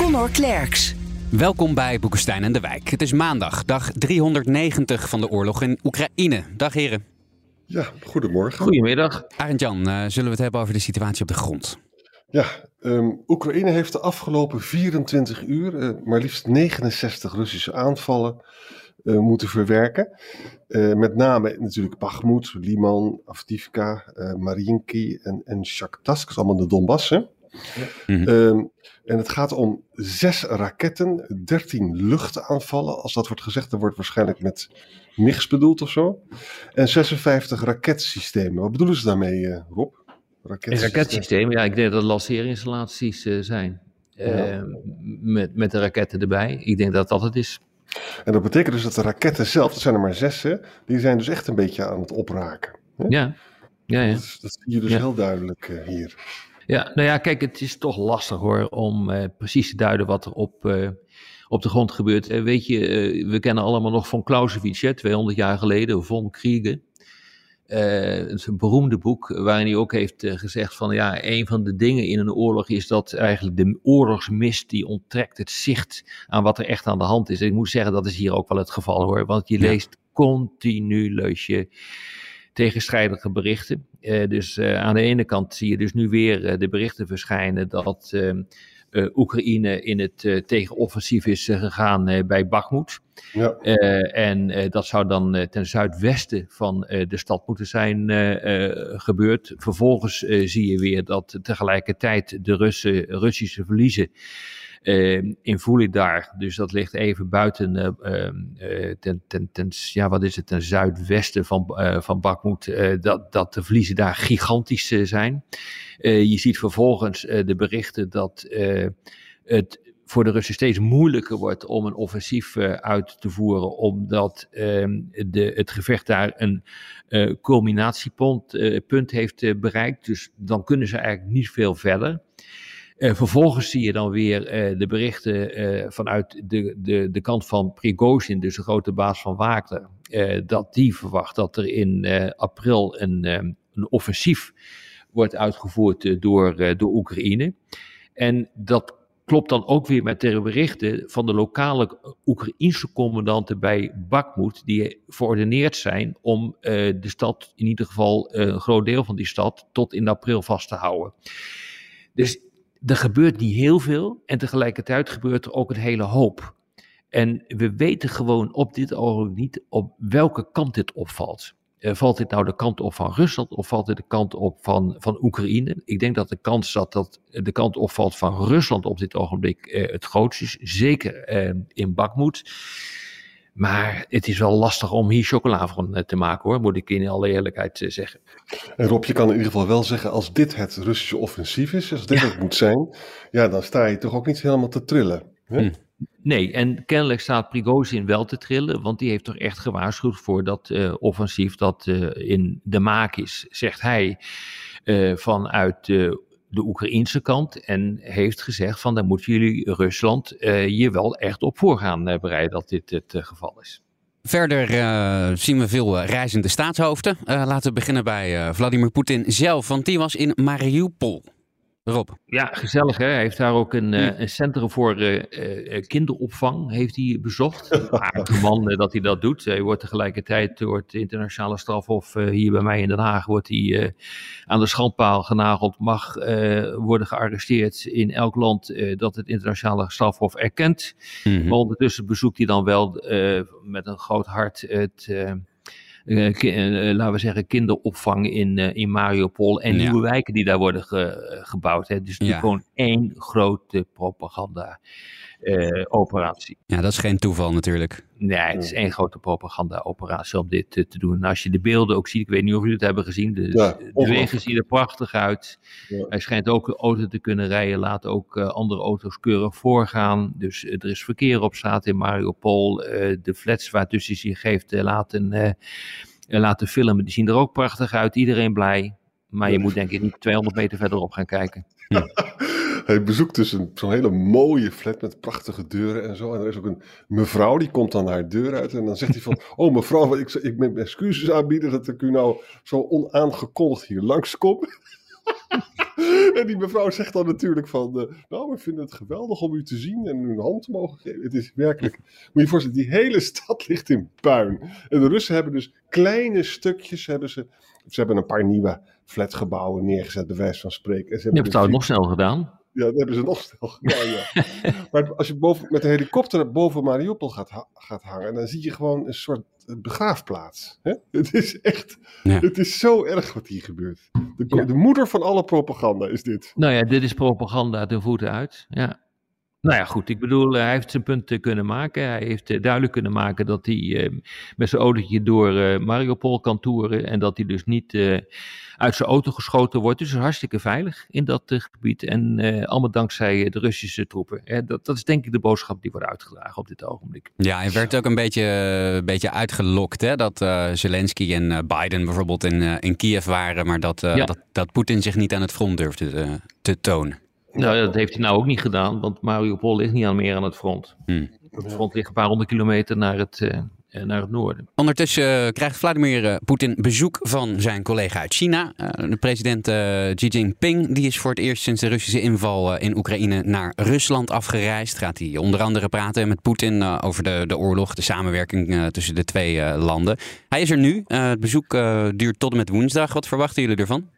Conor Klerks. Welkom bij Boekenstein en de Wijk. Het is maandag, dag 390 van de oorlog in Oekraïne. Dag heren. Ja, goedemorgen. Goedemiddag. Arend Jan, uh, zullen we het hebben over de situatie op de grond? Ja, um, Oekraïne heeft de afgelopen 24 uur uh, maar liefst 69 Russische aanvallen uh, moeten verwerken. Uh, met name natuurlijk Bakhmut, Liman, Avdivka, uh, Mariinki en, en Shakhtarsk, dat is allemaal de Donbass. Hè? Mm -hmm. um, en het gaat om zes raketten, 13 luchtaanvallen. Als dat wordt gezegd, dan wordt waarschijnlijk met MIGs bedoeld of zo. En 56 raketsystemen. Wat bedoelen ze daarmee, uh, Rob? Raketsystemen? raketsystemen, ja, ik denk dat het lanceerinstallaties uh, zijn. Ja. Uh, met, met de raketten erbij. Ik denk dat dat het is. En dat betekent dus dat de raketten zelf, dat zijn er maar zes, hè, die zijn dus echt een beetje aan het opraken. Hè? Ja, ja, ja. Dat, dat zie je dus ja. heel duidelijk uh, hier. Ja, nou ja, kijk, het is toch lastig hoor, om uh, precies te duiden wat er op, uh, op de grond gebeurt. Uh, weet je, we kennen allemaal nog von Clausewitz, hè, 200 jaar geleden, von Kriegen. het is een beroemde boek waarin hij ook heeft gezegd van ja, een van de dingen in een oorlog is dat eigenlijk de oorlogsmist die onttrekt het zicht aan wat er echt aan de hand is. En ik moet zeggen, dat is hier ook wel het geval hoor, want je ja. leest continu, lees je tegenstrijdige berichten. Uh, dus uh, aan de ene kant zie je dus nu weer uh, de berichten verschijnen dat Oekraïne in het tegenoffensief is gegaan bij Bakhmut. Ja. en dat zou dan ten zuidwesten van de stad moeten zijn gebeurd. Vervolgens zie je weer dat tegelijkertijd de Russen, Russische verliezen in Vulidar. Dus dat ligt even buiten, uh, uh, ten, ten, ja, wat is het, ten zuidwesten van, van Bakhmut, dat, dat de verliezen daar gigantisch zijn. je ziet vervolgens de berichten dat het voor de Russen steeds moeilijker wordt om een offensief uit te voeren, omdat de, het gevecht daar een culminatiepunt punt heeft bereikt. Dus dan kunnen ze eigenlijk niet veel verder. Uh, vervolgens zie je dan weer uh, de berichten uh, vanuit de, de, de kant van Prigozhin, dus de grote baas van Wagner, dat die verwacht dat er in april een, een offensief wordt uitgevoerd door, door Oekraïne. En dat klopt dan ook weer met de berichten van de lokale Oekraïnse commandanten bij Bakhmut, die verordeneerd zijn om de stad, in ieder geval een groot deel van die stad, tot in april vast te houden. Dus er gebeurt niet heel veel en tegelijkertijd gebeurt er ook een hele hoop. En we weten gewoon op dit ogenblik niet op welke kant dit opvalt. Uh, valt dit nou de kant op van Rusland of valt dit de kant op van, van Oekraïne? Ik denk dat de kans dat, dat de kant opvalt van Rusland op dit ogenblik uh, het grootst is. Zeker uh, in Bakmoed. Maar het is wel lastig om hier chocola van te maken hoor, moet ik in alle eerlijkheid zeggen. En Rob, je kan in ieder geval wel zeggen, als dit het Russische offensief is, als dit ja. het moet zijn, ja, dan sta je toch ook niet helemaal te trillen. Hè? Hm. Nee, en kennelijk staat Prigozhin wel te trillen, want die heeft toch echt gewaarschuwd voor dat uh, offensief dat uh, in de maak is, zegt hij, uh, vanuit de Oekraïnse kant en heeft gezegd van daar moeten jullie Rusland uh, hier wel echt op voor gaan uh, bereiden dat dit het uh, geval is. Verder zien we veel reizende staatshoofden. Laten we beginnen bij Vladimir Poetin zelf, want die was in Mariupol. Rob. Ja, gezellig hè. Hij heeft daar ook een, uh, een centrum voor uh, uh, kinderopvang heeft hij bezocht. Aardige man dat hij dat doet. Hij wordt tegelijkertijd door het internationale strafhof hier bij mij in Den Haag wordt hij aan de schandpaal genageld. Mag worden gearresteerd in elk land dat het internationale strafhof erkent. Mm-hmm. Maar ondertussen bezoekt hij dan wel met een groot hart het laten we zeggen, kinderopvang in, in Mariupol en ja. nieuwe wijken die daar worden ge, gebouwd. Hè. Dus ja. gewoon één grote propaganda eh, operatie. Ja, dat is geen toeval natuurlijk. Nee, het is één grote propaganda-operatie om dit te doen. En als je de beelden ook ziet, ik weet niet of jullie het hebben gezien, de, Ja, de ongelooflijk. wegen zien er prachtig uit. Ja. Hij schijnt ook een auto te kunnen rijden, laat ook eh, andere auto's keurig voorgaan. Dus eh, er is verkeer op straat in Mariupol. Eh, de flats waar tussen zich heeft eh, laten, eh, eh, laten filmen, die zien er ook prachtig uit. Iedereen blij. Maar je moet denk ik niet 200 meter verderop gaan kijken. Hij bezoekt dus een- zo'n hele mooie flat met prachtige deuren en zo. En er is ook een mevrouw, die komt dan haar deur uit. En dan zegt hij van, oh mevrouw, ik, ik mijn excuses aanbieden dat ik u nou zo onaangekondigd hier langskom. en die mevrouw zegt dan natuurlijk van, eh, nou, we vinden het geweldig om u te zien en u een hand te mogen geven. Het is werkelijk, moet je je voorstellen, die hele stad ligt in puin. En de Russen hebben dus kleine stukjes, hebben ze, ze hebben een paar nieuwe flatgebouwen neergezet, bij wijze van spreken. En ze Je hebben hebt dus het trouwens nog snel gedaan. Ja, dat hebben ze nog snel gedaan, ja. maar als je boven, met de helikopter boven Mariupol gaat, gaat hangen, dan zie je gewoon een soort eh, begraafplaats. Hè? Het is echt, Ja. het is zo erg wat hier gebeurt. De, de moeder van alle propaganda is dit. Nou ja, dit is propaganda ten voeten uit. Ja. Nou ja, goed. Ik bedoel, eh, hij heeft zijn punten kunnen maken. Hij heeft eh, duidelijk kunnen maken dat hij eh, met zijn autootje door eh, Mariupol kan toeren. En dat hij dus niet eh, uit zijn auto geschoten wordt. Dus hartstikke veilig in dat eh, gebied. En eh, allemaal dankzij eh, de Russische troepen. Dat, dat is denk ik de boodschap die wordt uitgedragen op dit ogenblik. Ja, hij werd ook een beetje, een beetje uitgelokt hè, dat eh, Zelensky en eh, Biden bijvoorbeeld in, eh, in Kiev waren, maar dat, eh, Ja. dat, dat Poetin zich niet aan het front durfde te, te tonen. Nou, dat heeft hij nou ook niet gedaan. Want Mariupol ligt niet aan meer aan het front. Hmm. Het front ligt een paar honderd kilometer naar het, eh, eh, naar het noorden. Ondertussen eh, krijgt Vladimir Poetin bezoek van zijn collega uit China. De president Xi Jinping die is voor het eerst sinds de Russische inval in Oekraïne naar Rusland afgereisd. Gaat hij onder andere praten met Poetin over de, de oorlog, de samenwerking tussen de twee landen. Hij is er nu. Het bezoek duurt tot en met woensdag. Wat verwachten jullie ervan?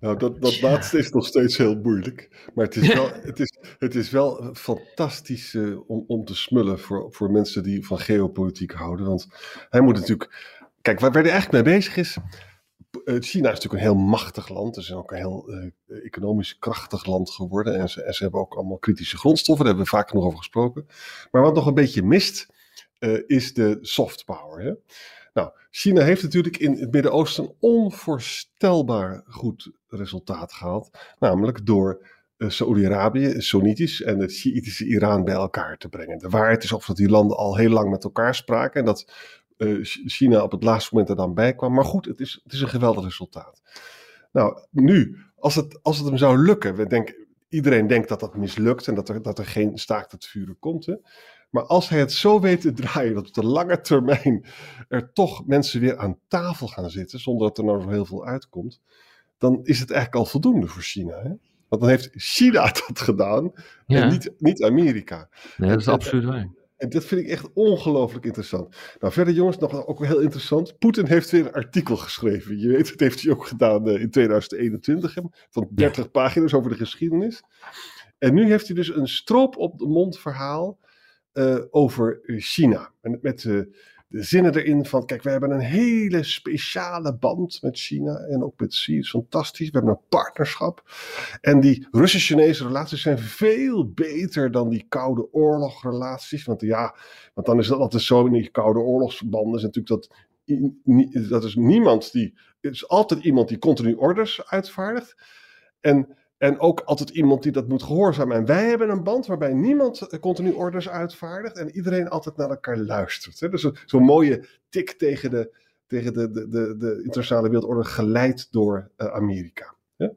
Nou, dat, dat laatste is nog steeds heel moeilijk. Maar het is wel, het is, het is wel fantastisch eh, om, om te smullen voor, voor mensen die van geopolitiek houden. Want hij moet natuurlijk. Kijk, waar, waar hij eigenlijk mee bezig is. eh, China is natuurlijk een heel machtig land. Het is ook een heel eh, economisch krachtig land geworden. En ze, en ze hebben ook allemaal kritische grondstoffen. Daar hebben we vaak nog over gesproken. Maar wat nog een beetje mist, is de soft power. Hè? Nou, China heeft natuurlijk in het Midden-Oosten een onvoorstelbaar goed resultaat gehaald. Namelijk door uh, Saoedi-Arabië, Soenitisch en het Sjiitische Iran bij elkaar te brengen. De waarheid is of dat die landen al heel lang met elkaar spraken en dat uh, China op het laatste moment er dan bij kwam. Maar goed, het is, het is een geweldig resultaat. Nou, nu, als het, als het hem zou lukken, we denken, iedereen denkt dat dat mislukt en dat er, dat er geen staakt het vuren komt. Maar als hij het zo weet te draaien dat op de lange termijn er toch mensen weer aan tafel gaan zitten, zonder dat er nou zo heel veel uitkomt, dan is het eigenlijk al voldoende voor China. Hè? Want dan heeft China dat gedaan ja. en niet, niet Amerika. Nee, dat is en, absoluut waar. En dat vind ik echt ongelooflijk interessant. Nou, verder jongens, nog ook heel interessant. Poetin heeft weer een artikel geschreven. Je weet, dat heeft hij ook gedaan uh, in 2021, van 30 ja. pagina's over de geschiedenis. En nu heeft hij dus een stroop op de mond verhaal uh, over China. En met de zinnen erin van, kijk, we hebben een hele speciale band met China en ook met Xi, is fantastisch. We hebben een partnerschap. En die Russisch-Chinese relaties zijn veel beter dan die Koude Oorlog-relaties. Want ja, want dan is dat altijd zo in die Koude Oorlogsbanden, is natuurlijk dat, dat is niemand die, is altijd iemand die continu orders uitvaardigt. En en ook altijd iemand die dat moet gehoorzamen. En wij hebben een band waarbij niemand continu orders uitvaardigt. En iedereen altijd naar elkaar luistert. Hè? Dus zo'n mooie tik tegen, de, tegen de, de, de, de internationale wereldorde geleid door uh, Amerika. Hè?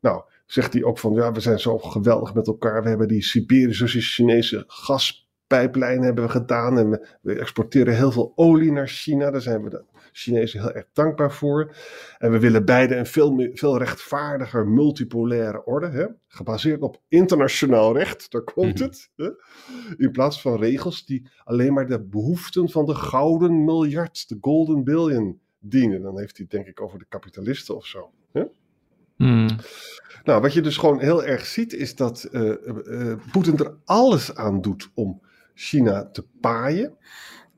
Nou, zegt hij ook van ja, we zijn zo geweldig met elkaar. We hebben die Siberisch-Russisch-Chinese gaspijplijn hebben we gedaan. En we, we, exporteren heel veel olie naar China. Daar zijn we de Chinezen heel erg dankbaar voor. En we willen beide een veel, veel rechtvaardiger multipolaire orde. Hè? Gebaseerd op internationaal recht, daar komt het. Hè? In plaats van regels die alleen maar de behoeften van de gouden miljard, de golden billion, dienen. Dan heeft hij het denk ik over de kapitalisten of zo. Hè? Hmm. Nou, wat je dus gewoon heel erg ziet, is dat uh, uh, Poetin er alles aan doet om China te paaien.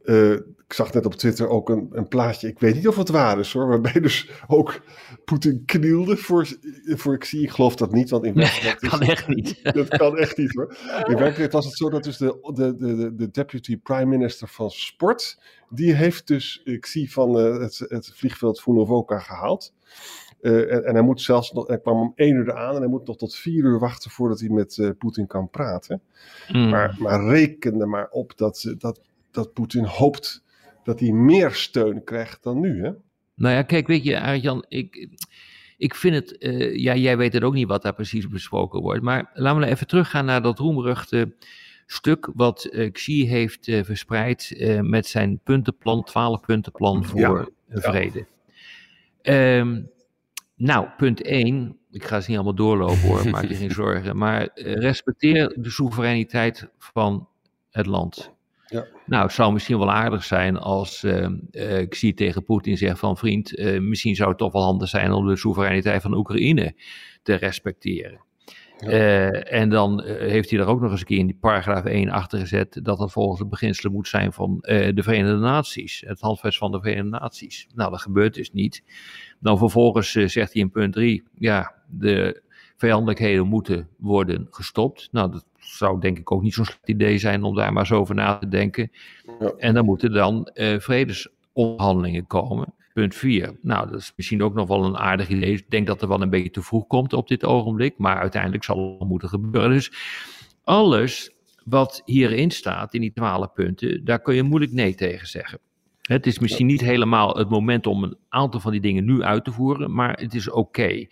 Uh, ik zag net op Twitter ook een, een, plaatje, ik weet niet of het waar is hoor, waarbij dus ook Poetin knielde voor, voor ik zie, ik geloof dat niet, want in werkelijkheid... dat kan echt niet. Dat kan echt niet hoor. In werkelijkheid was het zo dat dus de, de, de, de deputy prime minister van sport, die heeft dus, ik zie van uh, het, het vliegveld Vunovoka gehaald. Uh, en, en, hij moet zelfs nog, hij kwam om één uur aan en hij moet nog tot vier uur wachten voordat hij met uh, Poetin kan praten. Mm. Maar, maar reken er maar op dat, dat, dat Poetin hoopt dat hij meer steun krijgt dan nu. Hè? Nou ja, kijk, weet je, Arjan, ik, ik vind het, uh, ja, jij weet het ook niet wat daar precies besproken wordt. Maar laten we nou even teruggaan naar dat roemruchte stuk wat Xi heeft verspreid met zijn puntenplan, 12 puntenplan voor ja, vrede. Ja. Um, nou, punt 1, ik ga ze niet allemaal doorlopen hoor, maak je geen zorgen. Maar respecteer de soevereiniteit van het land. Ja. Nou, het zou misschien wel aardig zijn als uh, uh, ik zie tegen Poetin zegt van vriend, uh, misschien zou het toch wel handig zijn om de soevereiniteit van Oekraïne te respecteren. Ja. en dan heeft hij er ook nog eens een keer in die paragraaf 1 achter gezet dat dat volgens de beginselen moet zijn van de Verenigde Naties, het handvest van de Verenigde Naties. Nou, dat gebeurt dus niet. Dan vervolgens zegt hij in punt 3, ja, de vijandelijkheden moeten worden gestopt. Nou, dat zou denk ik ook niet zo'n slecht idee zijn om daar maar eens over na te denken. Ja. En dan moeten dan vredesonderhandelingen komen. Punt 4. Nou, dat is misschien ook nog wel een aardig idee. Ik denk dat er wel een beetje te vroeg komt op dit ogenblik, maar uiteindelijk zal het moeten gebeuren. Dus alles wat hierin staat, in die twaalf punten, daar kun je moeilijk nee tegen zeggen. Het is misschien niet helemaal het moment om een aantal van die dingen nu uit te voeren, maar het is oké.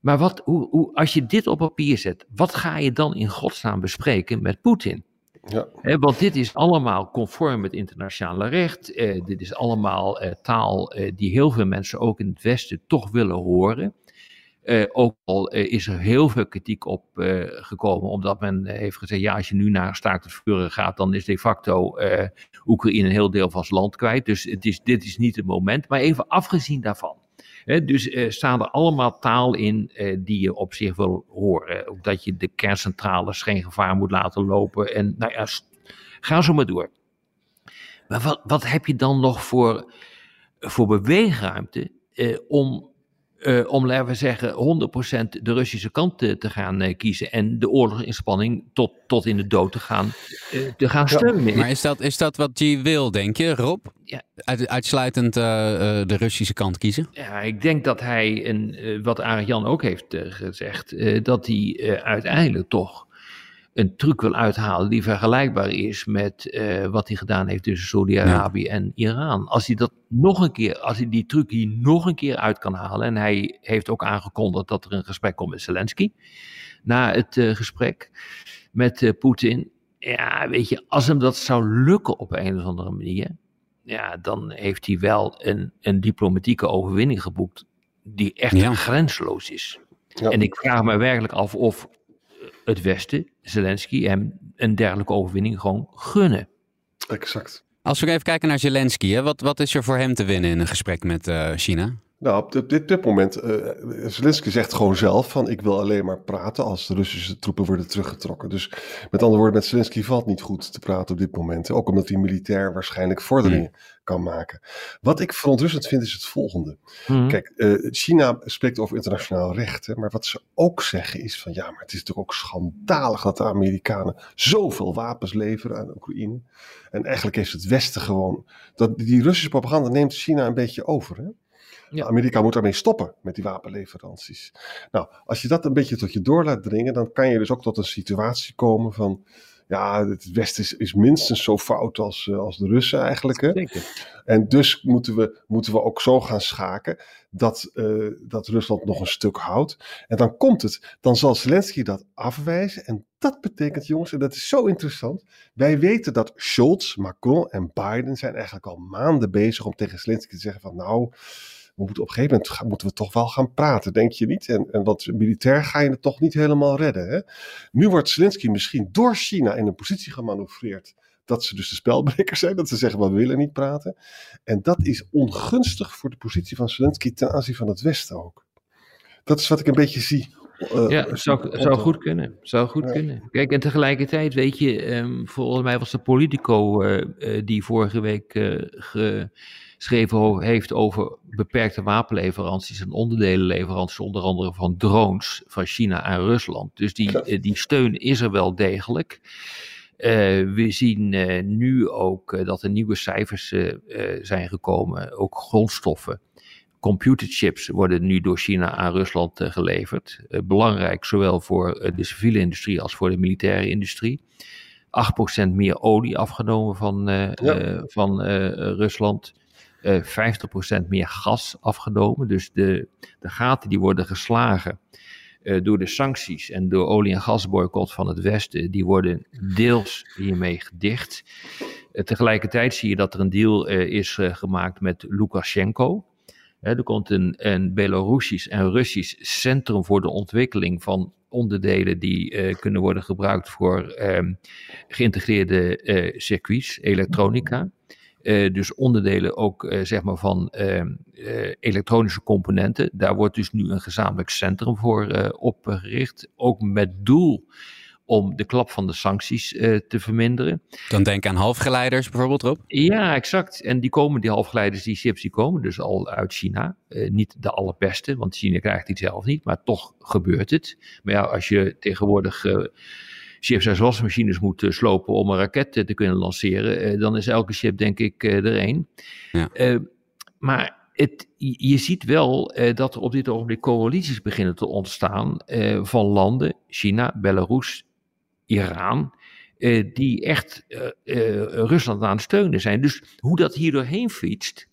Maar wat, hoe, hoe, als je dit op papier zet, wat ga je dan in godsnaam bespreken met Poetin? Ja. want dit is allemaal conform het internationale recht. Eh, dit is allemaal eh, taal eh, die heel veel mensen ook in het Westen toch willen horen. Ook al is er heel veel kritiek op gekomen, omdat men heeft gezegd: ja, als je nu naar staakt het vuren gaat, dan is de facto Oekraïne een heel deel van zijn land kwijt. Dus het is, dit is niet het moment. Maar even afgezien daarvan dus uh, staan er allemaal taal in uh, die je op zich wil horen. Ook dat je de kerncentrales geen gevaar moet laten lopen. En nou ja, ga zo maar door. Maar wat, wat heb je dan nog voor, voor beweegruimte uh, om uh, om, laten we zeggen, 100% de Russische kant te, te gaan uh, kiezen en de oorlogsinspanning tot, tot in de dood te gaan, uh, te gaan steunen. Maar is dat, is dat wat G wil, denk je, Rob? Ja. Uit, uitsluitend de Russische kant kiezen? Ja, ik denk dat hij, en wat Arjan ook heeft gezegd, dat hij uiteindelijk toch een truc wil uithalen die vergelijkbaar is met uh, wat hij gedaan heeft tussen Saudi-Arabië ja. en Iran. Als hij dat nog een keer, als hij die truc hier nog een keer uit kan halen, en hij heeft ook aangekondigd dat er een gesprek komt met Zelensky na het uh, gesprek met uh, Poetin. Ja, weet je, als hem dat zou lukken op een of andere manier, ja, dan heeft hij wel een, een diplomatieke overwinning geboekt die echt ja. grensloos is. Ja. En ik vraag me werkelijk af of het Westen, Zelensky, hem een dergelijke overwinning gewoon gunnen. Exact. Als we even kijken naar Zelensky, hè, wat, wat is er voor hem te winnen in een gesprek met uh, China? Nou, op dit, dit moment, uh, Zelensky zegt gewoon zelf van ik wil alleen maar praten als de Russische troepen worden teruggetrokken. Dus met andere woorden, met Zelensky valt niet goed te praten op dit moment. Ook omdat hij militair waarschijnlijk vorderingen hmm. kan maken. Wat ik verontrustend vind is het volgende. Hmm. Kijk, uh, China spreekt over internationaal recht, hè, maar wat ze ook zeggen is van ja, maar het is toch ook schandalig dat de Amerikanen zoveel wapens leveren aan Oekraïne. En eigenlijk heeft het Westen gewoon, dat, die Russische propaganda neemt China een beetje over. Hè? Ja. Amerika moet daarmee stoppen met die wapenleveranties. Nou, als je dat een beetje tot je door laat dringen, dan kan je dus ook tot een situatie komen van. Ja, het Westen is, is minstens zo fout als, eh, als de Russen eigenlijk. Hè? En dus moeten we, moeten we ook zo gaan schaken dat, uh, dat Rusland nog een stuk houdt. En dan komt het, dan zal Zelensky dat afwijzen. En dat betekent, jongens, en dat is zo interessant. Wij weten dat Scholz, Macron en Biden zijn eigenlijk al maanden bezig om tegen Zelensky te zeggen van nou we moeten op een gegeven moment moeten we toch wel gaan praten, denk je niet? En, en wat militair ga je het toch niet helemaal redden. Hè? Nu wordt Zelensky misschien door China in een positie gemanoeuvreerd dat ze dus de spelbrekers zijn, dat ze zeggen we willen niet praten. En dat is ongunstig voor de positie van Zelensky ten aanzien van het Westen ook. Dat is wat ik een beetje zie Uh, ja, zou, zou goed kunnen. Zou goed kunnen. Kijk, en tegelijkertijd weet je, um, volgens mij was de Politico uh, uh, die vorige week geschreven heeft over beperkte wapenleveranties en onderdelenleveranties, onder andere van drones van China aan Rusland. Dus die, die steun is er wel degelijk. we zien nu ook dat er nieuwe cijfers zijn gekomen, ook grondstoffen computerchips worden nu door China aan Rusland geleverd. Belangrijk zowel voor de civiele industrie als voor de militaire industrie. 8% meer olie afgenomen van, ja. van Rusland. 50% meer gas afgenomen. Dus de, de gaten die worden geslagen door de sancties en door olie- en gasboycott van het Westen, die worden deels hiermee gedicht. tegelijkertijd zie je dat er een deal is gemaakt met Lukashenko er komt een, een Belarusisch en Russisch centrum voor de ontwikkeling van onderdelen die kunnen worden gebruikt voor um, geïntegreerde circuits, elektronica. Uh, dus onderdelen ook zeg maar van ehm, elektronische componenten. Daar wordt dus nu een gezamenlijk centrum voor opgericht. Ook met doel om de klap van de sancties uh, te verminderen. Dan denk aan halfgeleiders bijvoorbeeld, Rob? Ja, exact. En die komen, die halfgeleiders, die chips, die komen dus al uit China. Uh, niet de allerbeste, want China krijgt die zelf niet, maar toch gebeurt het. Maar ja, als je tegenwoordig uh, chips en wasmachines moet slopen om een raket te kunnen lanceren, dan is elke chip denk ik er één. Ja. maar het, je ziet wel uh, dat er op dit ogenblik coalities beginnen te ontstaan uh, van landen, China, Belarus, Iran, uh, die echt uh, uh, Rusland aan het steunen zijn. Dus hoe dat hier doorheen fietst,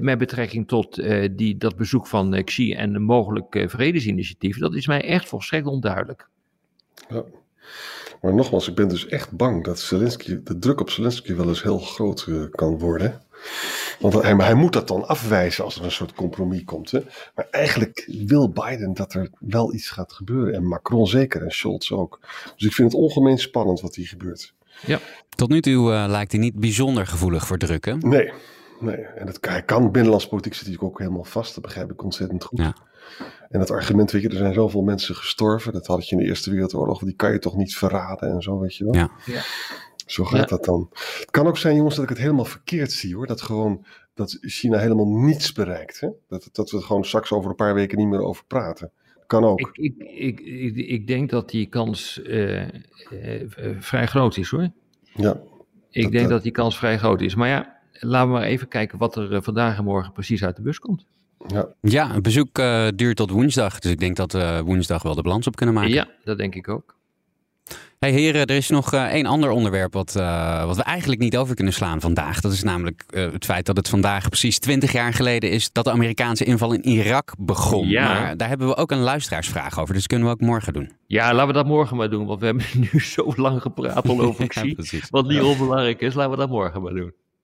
met betrekking tot die, dat bezoek van Xi en een mogelijk vredesinitiatief, dat is mij echt volstrekt onduidelijk. Ja. Maar nogmaals, ik ben dus echt bang dat Zelensky, de druk op Zelensky wel eens heel groot kan worden. Want hij, hij, moet dat dan afwijzen als er een soort compromis komt. Hè? Maar eigenlijk wil Biden dat er wel iets gaat gebeuren. En Macron zeker en Scholz ook. Dus ik vind het ongemeen spannend wat hier gebeurt. Ja. Tot nu toe uh, lijkt hij niet bijzonder gevoelig voor druk, hè? Nee, nee. En dat, hij kan binnenlands politiek zit natuurlijk ook helemaal vast. Dat begrijp ik ontzettend goed. Ja. En dat argument, weet je, er zijn zoveel mensen gestorven. Dat had je in de Eerste Wereldoorlog. Die kan je toch niet verraden en zo, weet je wel. Ja. ja. Zo gaat dat dan. Het kan ook zijn, jongens, dat ik het helemaal verkeerd zie hoor. Dat gewoon dat China helemaal niets bereikt. Hè? Dat, dat we gewoon straks over een paar weken niet meer over praten. Kan ook. Ik, ik, ik, ik, ik denk dat die kans uh, uh, vrij groot is hoor. Ja. Ik denk dat die kans vrij groot is. Maar ja, laten we maar even kijken wat er vandaag en morgen precies uit de bus komt. Ja, ja het bezoek uh, duurt tot woensdag. Dus ik denk dat we woensdag wel de balans op kunnen maken. Ja, dat denk ik ook. Hey heren, er is nog uh, één ander onderwerp wat, uh, wat we eigenlijk niet over kunnen slaan vandaag. Dat is namelijk uh, het feit dat het vandaag precies 20 jaar geleden is dat de Amerikaanse inval in Irak begon. Ja. Maar daar hebben we ook een luisteraarsvraag over, dus kunnen we ook morgen doen. Ja, laten we dat morgen maar doen, want we hebben nu zo lang gepraat al over ja, Wat niet onbelangrijk is, laten we dat morgen maar doen.